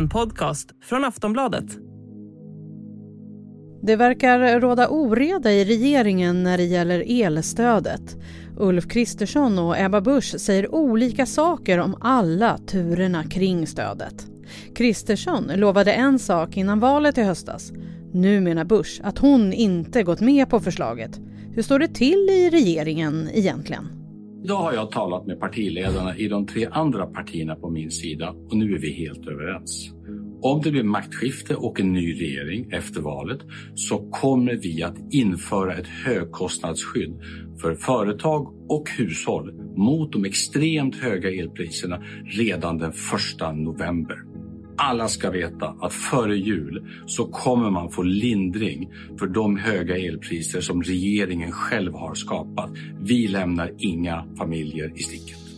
En podcast från Aftonbladet. Det verkar råda oreda i regeringen när det gäller elstödet. Ulf Kristersson och Ebba Busch säger olika saker om alla turerna kring stödet. Kristersson lovade en sak innan valet i höstas. Nu menar Busch att hon inte gått med på förslaget. Hur står det till i regeringen egentligen? Idag har jag talat med partiledarna i de tre andra partierna på min sida och nu är vi helt överens. Om det blir maktskifte och en ny regering efter valet så kommer vi att införa ett högkostnadsskydd för företag och hushåll mot de extremt höga elpriserna redan den 1 november. Alla ska veta att före jul så kommer man få lindring för de höga elpriser som regeringen själv har skapat. Vi lämnar inga familjer i sticket.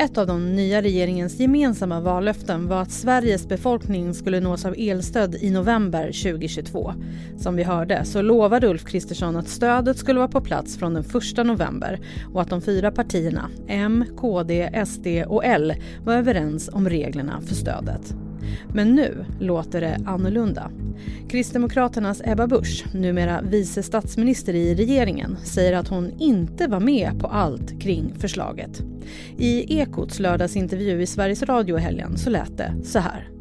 Ett av de nya regeringens gemensamma vallöften var att Sveriges befolkning skulle nås av elstöd i november 2022. Som vi hörde så lovade Ulf Kristersson att stödet skulle vara på plats från den 1 november och att de fyra partierna, M, KD, SD och L, var överens om reglerna för stödet. Men nu låter det annorlunda. Kristdemokraternas Ebba Busch, numera vice statsminister i regeringen, säger att hon inte var med på allt kring förslaget. I Ekots lördagsintervju i Sveriges Radio i helgen så lät det så här.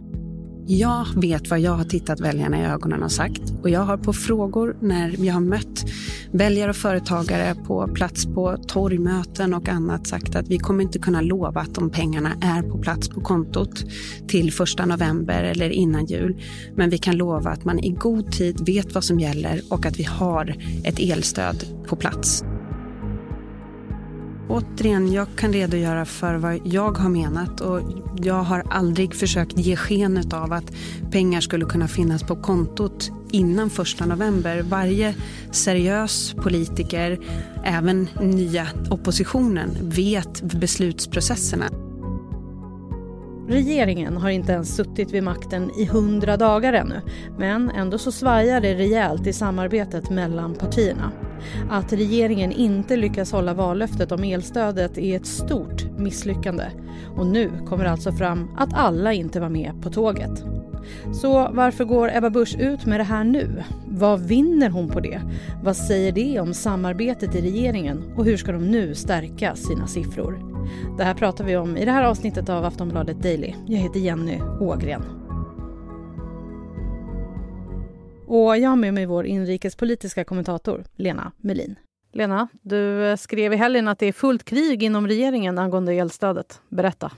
Jag vet vad jag har tittat väljarna i ögonen och sagt. Och jag har på frågor när jag har mött väljare och företagare på plats på torgmöten och annat sagt att vi kommer inte kunna lova att de pengarna är på plats på kontot till första november eller innan jul. Men vi kan lova att man i god tid vet vad som gäller och att vi har ett elstöd på plats. Återigen, jag kan redogöra för vad jag har menat och jag har aldrig försökt ge sken av att pengar skulle kunna finnas på kontot innan första november. Varje seriös politiker, även nya oppositionen, vet beslutsprocesserna. Regeringen har inte ens suttit vid makten i hundra dagar ännu men ändå så svajar det rejält i samarbetet mellan partierna. Att regeringen inte lyckas hålla vallöftet om elstödet är ett stort misslyckande. Och nu kommer det alltså fram att alla inte var med på tåget. Så varför går Ebba Busch ut med det här nu? Vad vinner hon på det? Vad säger det om samarbetet i regeringen och hur ska de nu stärka sina siffror? Det här pratar vi om i det här avsnittet av Aftonbladet Daily. Jag heter Jenny Ågren. Och jag har med mig vår inrikespolitiska kommentator Lena Melin. Lena, du skrev i helgen att det är fullt krig inom regeringen angående elstödet. Berätta.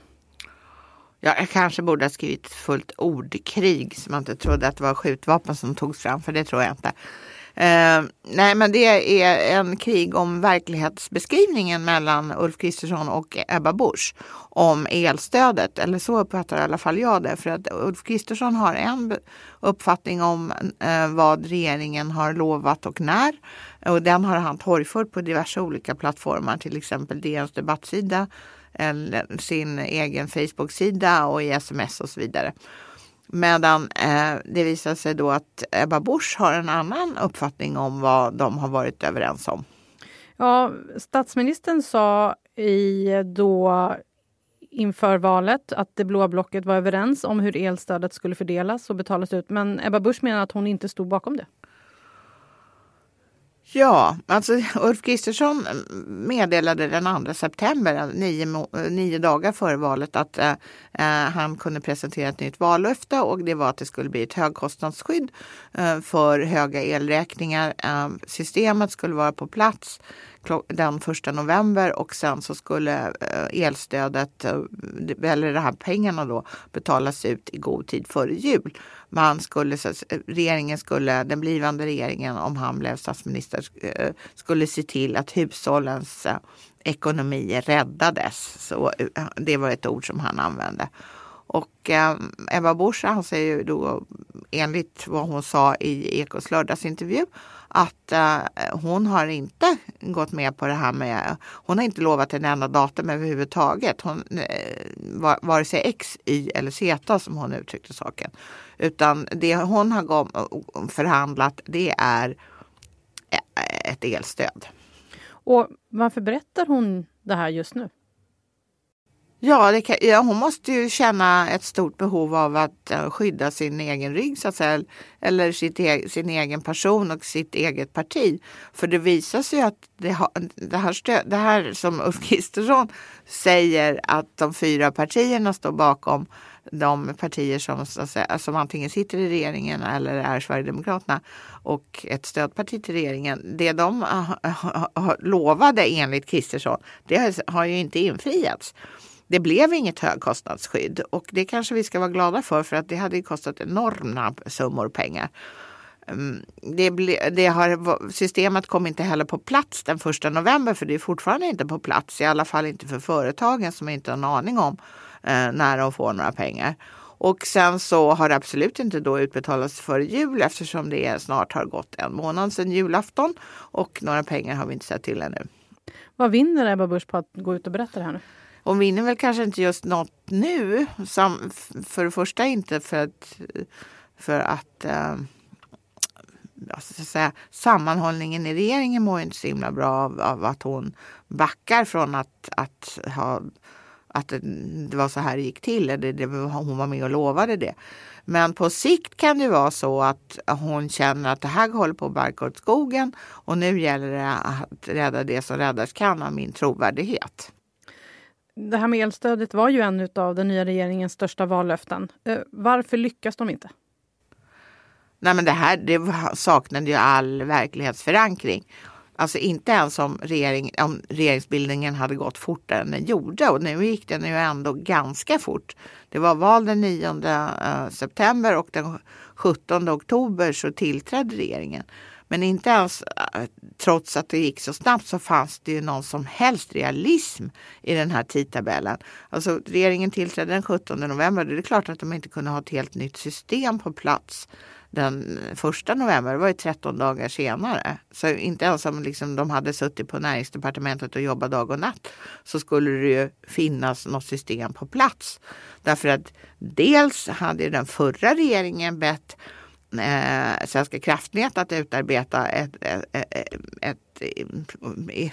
Ja, jag kanske borde ha skrivit fullt ordkrig så man inte trodde att det var skjutvapen som togs fram, för det tror jag inte. Eh, nej, men det är en krig om verklighetsbeskrivningen mellan Ulf Kristersson och Ebba Busch om elstödet. Eller så uppfattar i alla fall jag det. För att Ulf Kristersson har en uppfattning om eh, vad regeringen har lovat och när. Och den har han torgfört på diverse olika plattformar, till exempel DNs debattsida, eller sin egen Facebook-sida och i sms och så vidare. Medan eh, det visar sig då att Ebba Busch har en annan uppfattning om vad de har varit överens om. Ja, statsministern sa i då inför valet att det blåa blocket var överens om hur elstödet skulle fördelas och betalas ut. Men Ebba Busch menar att hon inte stod bakom det. Ja, alltså Ulf Kristersson meddelade den 2 september, eh, nio, eh, nio dagar före valet, att eh, eh, han kunde presentera ett nytt vallöfte och det var att det skulle bli ett högkostnadsskydd eh, för höga elräkningar. Eh, systemet skulle vara på plats den första november och sen så skulle eh, elstödet, eh, eller de här pengarna då, betalas ut i god tid före jul. Man skulle, regeringen skulle, den blivande regeringen, om han blev statsminister, eh, skulle se till att hushållens ekonomi räddades. Så det var ett ord som han använde. Och eh, Ebba Busch anser ju då enligt vad hon sa i Ekots lördagsintervju att eh, hon har inte gått med på det här med, hon har inte lovat en enda datum överhuvudtaget. Hon, eh, vare sig X, Y eller Z som hon uttryckte saken. Utan det hon har förhandlat det är eh, ett elstöd. Och varför berättar hon det här just nu? Ja, kan, ja, hon måste ju känna ett stort behov av att uh, skydda sin egen rygg så att säga, eller sitt e sin egen person och sitt eget parti. För det visar sig att det, ha, det, här, stöd, det här som Ulf Kristersson säger att de fyra partierna står bakom de partier som, säga, som antingen sitter i regeringen eller är Sverigedemokraterna och ett stödparti till regeringen. Det de lovade enligt Kristersson, det har ju inte infriats. Det blev inget högkostnadsskydd och det kanske vi ska vara glada för för att det hade kostat enorma summor pengar. Mm, det ble, det har, systemet kom inte heller på plats den första november för det är fortfarande inte på plats, i alla fall inte för företagen som inte har en aning om eh, när de får några pengar. Och sen så har det absolut inte då utbetalats före jul eftersom det snart har gått en månad sedan julafton och några pengar har vi inte sett till ännu. Vad vinner Ebba Busch på att gå ut och berätta det här nu? Hon vinner väl kanske inte just något nu. Sam, för det första inte för att, för att eh, så att säga, sammanhållningen i regeringen mår inte så himla bra av, av att hon backar från att, att ha att det var så här det gick till. eller det, hon var med och lovade det. Men på sikt kan det vara så att hon känner att det här håller på att barka åt skogen och nu gäller det att rädda det som räddas kan av min trovärdighet. Det här med elstödet var ju en av den nya regeringens största vallöften. Eh, varför lyckas de inte? Nej men det här det saknade ju all verklighetsförankring. Alltså inte ens om, regering, om regeringsbildningen hade gått fortare än den gjorde och nu gick den ju ändå ganska fort. Det var val den 9 eh, september och den 17 oktober så tillträdde regeringen. Men inte ens äh, trots att det gick så snabbt så fanns det ju någon som helst realism i den här tidtabellen. Alltså regeringen tillträdde den 17 november. Det är klart att de inte kunde ha ett helt nytt system på plats den första november, det var ju 13 dagar senare. Så inte ens om liksom de hade suttit på näringsdepartementet och jobbat dag och natt så skulle det ju finnas något system på plats. Därför att dels hade den förra regeringen bett eh, Svenska kraftnät att utarbeta ett, ett, ett, ett,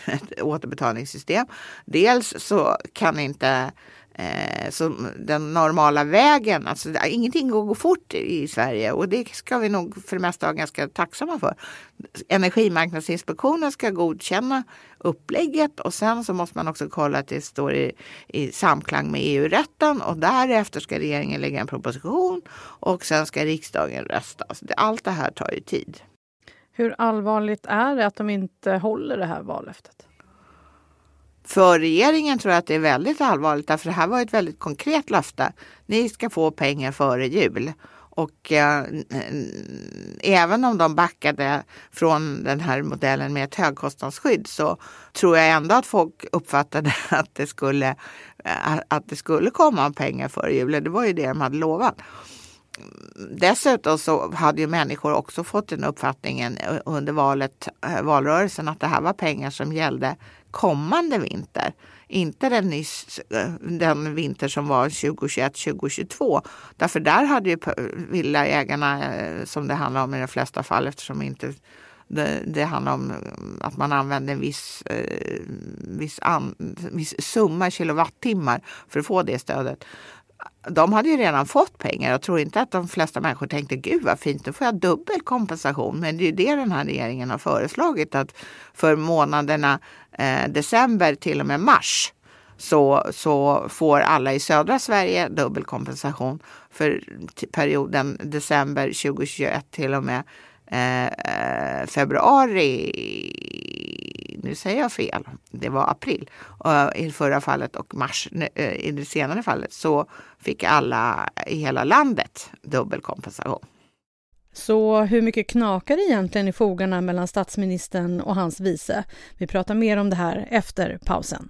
ett återbetalningssystem. Dels så kan inte eh, som den normala vägen. Alltså, ingenting går fort i Sverige och det ska vi nog för det mesta vara ganska tacksamma för. Energimarknadsinspektionen ska godkänna upplägget och sen så måste man också kolla att det står i, i samklang med EU-rätten och därefter ska regeringen lägga en proposition och sen ska riksdagen rösta. Så det, allt det här tar ju tid. Hur allvarligt är det att de inte håller det här vallöftet? För regeringen tror jag att det är väldigt allvarligt därför det här var ett väldigt konkret löfte. Ni ska få pengar före jul. Och eh, även om de backade från den här modellen med ett högkostnadsskydd så tror jag ändå att folk uppfattade att det skulle, eh, att det skulle komma pengar före jul. Det var ju det de hade lovat. Dessutom så hade ju människor också fått den uppfattningen eh, under valet, eh, valrörelsen att det här var pengar som gällde kommande vinter. Inte den, nyss, den vinter som var 2021-2022. Därför där hade ju villaägarna, eh, som det handlar om i de flesta fall eftersom inte det, det handlar om eh, att man använder en viss, eh, viss, an, viss summa kilowattimmar för att få det stödet de hade ju redan fått pengar. Jag tror inte att de flesta människor tänkte gud vad fint, nu får jag dubbel kompensation. Men det är ju det den här regeringen har föreslagit att för månaderna eh, december till och med mars så, så får alla i södra Sverige dubbel kompensation för perioden december 2021 till och med Eh, eh, februari nu säger jag fel, det var april uh, i förra fallet och mars eh, i det senare fallet så fick alla i hela landet dubbel kompensation. Så hur mycket knakar det egentligen i fogarna mellan statsministern och hans vice? Vi pratar mer om det här efter pausen.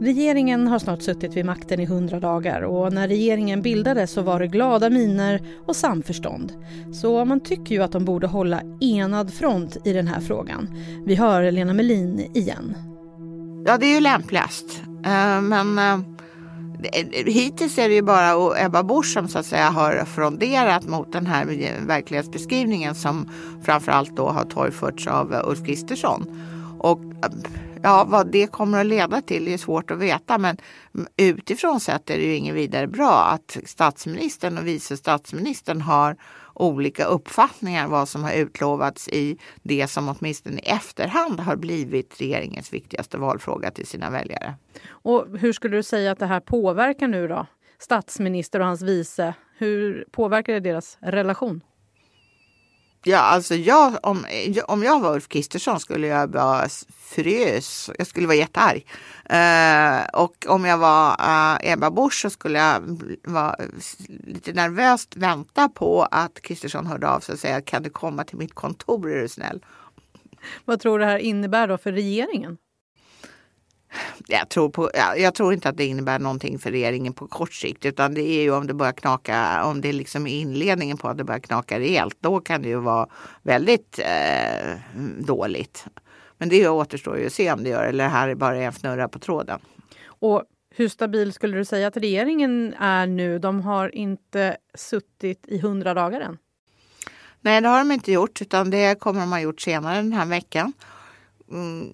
Regeringen har snart suttit vid makten i hundra dagar och när regeringen bildades så var det glada miner och samförstånd. Så man tycker ju att de borde hålla enad front i den här frågan. Vi hör Lena Melin igen. Ja, det är ju lämpligast. Eh, men eh, hittills är det ju bara Ebba Busch som så att säga har fronderat mot den här verklighetsbeskrivningen som framförallt då har torgförts av eh, Ulf Kristersson. Och Ja, vad det kommer att leda till är svårt att veta men utifrån sett är det ju inget vidare bra att statsministern och vice statsministern har olika uppfattningar vad som har utlovats i det som åtminstone i efterhand har blivit regeringens viktigaste valfråga till sina väljare. Och hur skulle du säga att det här påverkar nu då? Statsminister och hans vice, hur påverkar det deras relation? Ja, alltså jag, om, om jag var Ulf Kristersson skulle jag vara frös, Jag skulle vara jättearg. Uh, och om jag var uh, Ebba Busch så skulle jag vara lite nervöst vänta på att Kristersson hörde av sig och säga kan du komma till mitt kontor är du snäll. Vad tror du det här innebär då för regeringen? Jag tror, på, jag tror inte att det innebär någonting för regeringen på kort sikt utan det är ju om det börjar knaka, om det liksom är inledningen på att det börjar knaka rejält. Då kan det ju vara väldigt eh, dåligt. Men det återstår ju att se om det gör eller det här är bara en fnurra på tråden. Och hur stabil skulle du säga att regeringen är nu? De har inte suttit i hundra dagar än. Nej, det har de inte gjort utan det kommer de ha gjort senare den här veckan. Mm,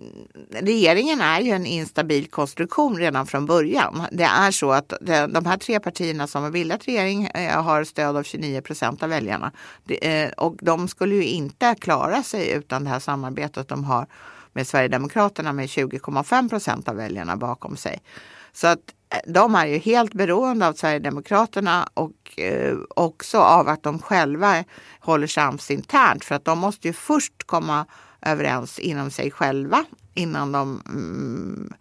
regeringen är ju en instabil konstruktion redan från början. Det är så att de här tre partierna som har bildat regering eh, har stöd av 29 procent av väljarna. Eh, och de skulle ju inte klara sig utan det här samarbetet de har med Sverigedemokraterna med 20,5 procent av väljarna bakom sig. Så att eh, de är ju helt beroende av Sverigedemokraterna och också av att de själva håller sams internt för att de måste ju först komma överens inom sig själva innan de mm,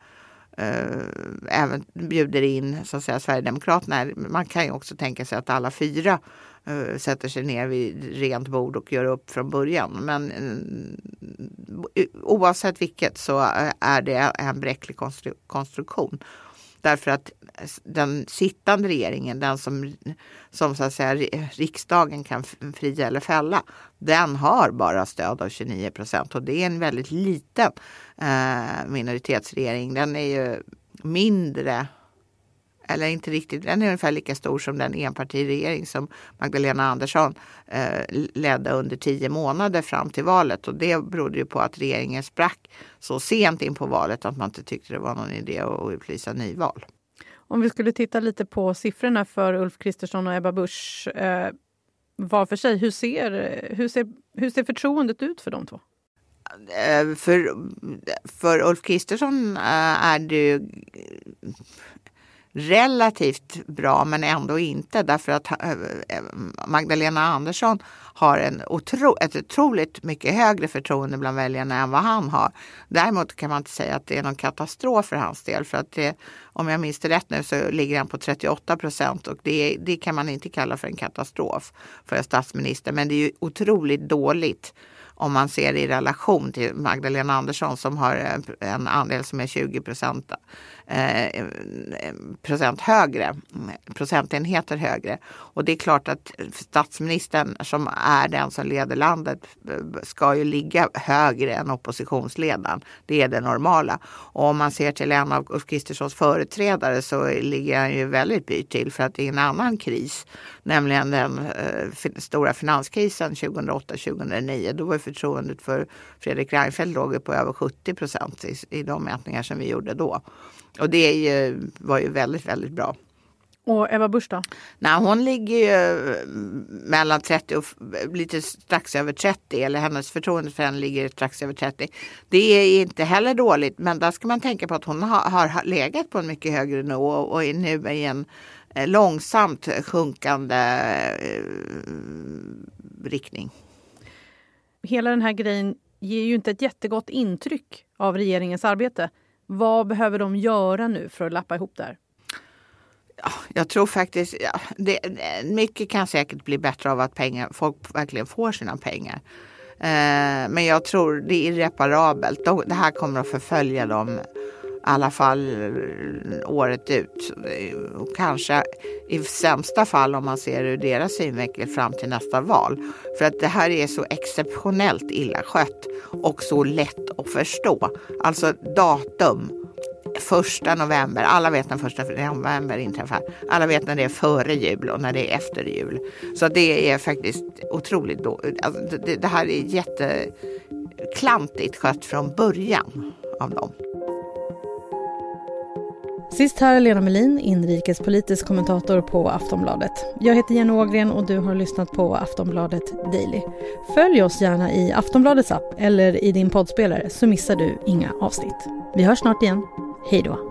eh, även bjuder in så att säga, Sverigedemokraterna. Man kan ju också tänka sig att alla fyra eh, sätter sig ner vid rent bord och gör upp från början. Men eh, oavsett vilket så eh, är det en bräcklig konstru konstruktion. Därför att den sittande regeringen, den som, som så att säga riksdagen kan fria eller fälla, den har bara stöd av 29 procent och det är en väldigt liten eh, minoritetsregering. Den är ju mindre eller inte riktigt, den är ungefär lika stor som den enpartiregering som Magdalena Andersson eh, ledde under tio månader fram till valet. Och det berodde ju på att regeringen sprack så sent in på valet att man inte tyckte det var någon idé att utlysa nyval. Om vi skulle titta lite på siffrorna för Ulf Kristersson och Ebba Busch eh, var för sig. Hur ser, hur, ser, hur ser förtroendet ut för de två? Eh, för, för Ulf Kristersson eh, är det relativt bra men ändå inte därför att eh, eh, Magdalena Andersson har en otro, ett otroligt mycket högre förtroende bland väljarna än vad han har. Däremot kan man inte säga att det är någon katastrof för hans del för att det, om jag minns det rätt nu så ligger han på 38 procent och det, det kan man inte kalla för en katastrof för en statsminister men det är ju otroligt dåligt om man ser i relation till Magdalena Andersson som har en andel som är 20 procent eh, procent högre, procentenheter högre. Och det är klart att statsministern som är den som leder landet eh, ska ju ligga högre än oppositionsledaren. Det är det normala. Och om man ser till en av Ulf Kristerssons företrädare så ligger han ju väldigt byrt till för att det är en annan kris, nämligen den eh, stora finanskrisen 2008-2009. Då var förtroendet för Fredrik Reinfeldt låg på över 70 procent i, i de mätningar som vi gjorde då. Och det ju, var ju väldigt, väldigt bra. Och Ebba Busch då? Nej, hon ligger ju mellan 30 och lite strax över 30. Eller hennes förtroende för henne ligger strax över 30. Det är inte heller dåligt. Men där ska man tänka på att hon har, har legat på en mycket högre nivå och är nu i en långsamt sjunkande eh, riktning. Hela den här grejen ger ju inte ett jättegott intryck av regeringens arbete. Vad behöver de göra nu för att lappa ihop det här? Ja, jag tror faktiskt, ja, det, mycket kan säkert bli bättre av att pengar, folk verkligen får sina pengar. Eh, men jag tror det är irreparabelt. De, det här kommer att förfölja dem alla fall eh, året ut. Eh, och kanske i sämsta fall om man ser ur deras synvinkel fram till nästa val. För att det här är så exceptionellt illa skött och så lätt att förstå. Alltså datum första november. Alla vet när första november inträffar. Alla vet när det är före jul och när det är efter jul. Så det är faktiskt otroligt då. Alltså det, det här är jätteklantigt skött från början av dem. Sist här Lena Melin, inrikespolitisk kommentator på Aftonbladet. Jag heter Jenny Ågren och du har lyssnat på Aftonbladet Daily. Följ oss gärna i Aftonbladets app eller i din poddspelare så missar du inga avsnitt. Vi hörs snart igen. Hej då!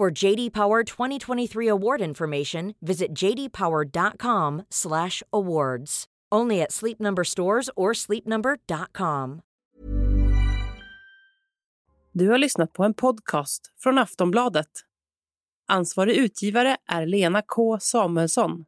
For JD Power 2023 award information, visit jdpower.com/awards. Only at Sleep Number stores or sleepnumber.com. Du har lyssnat på en podcast från Aftonbladet. Ansvarig utgivare är Lena K Samuelsson.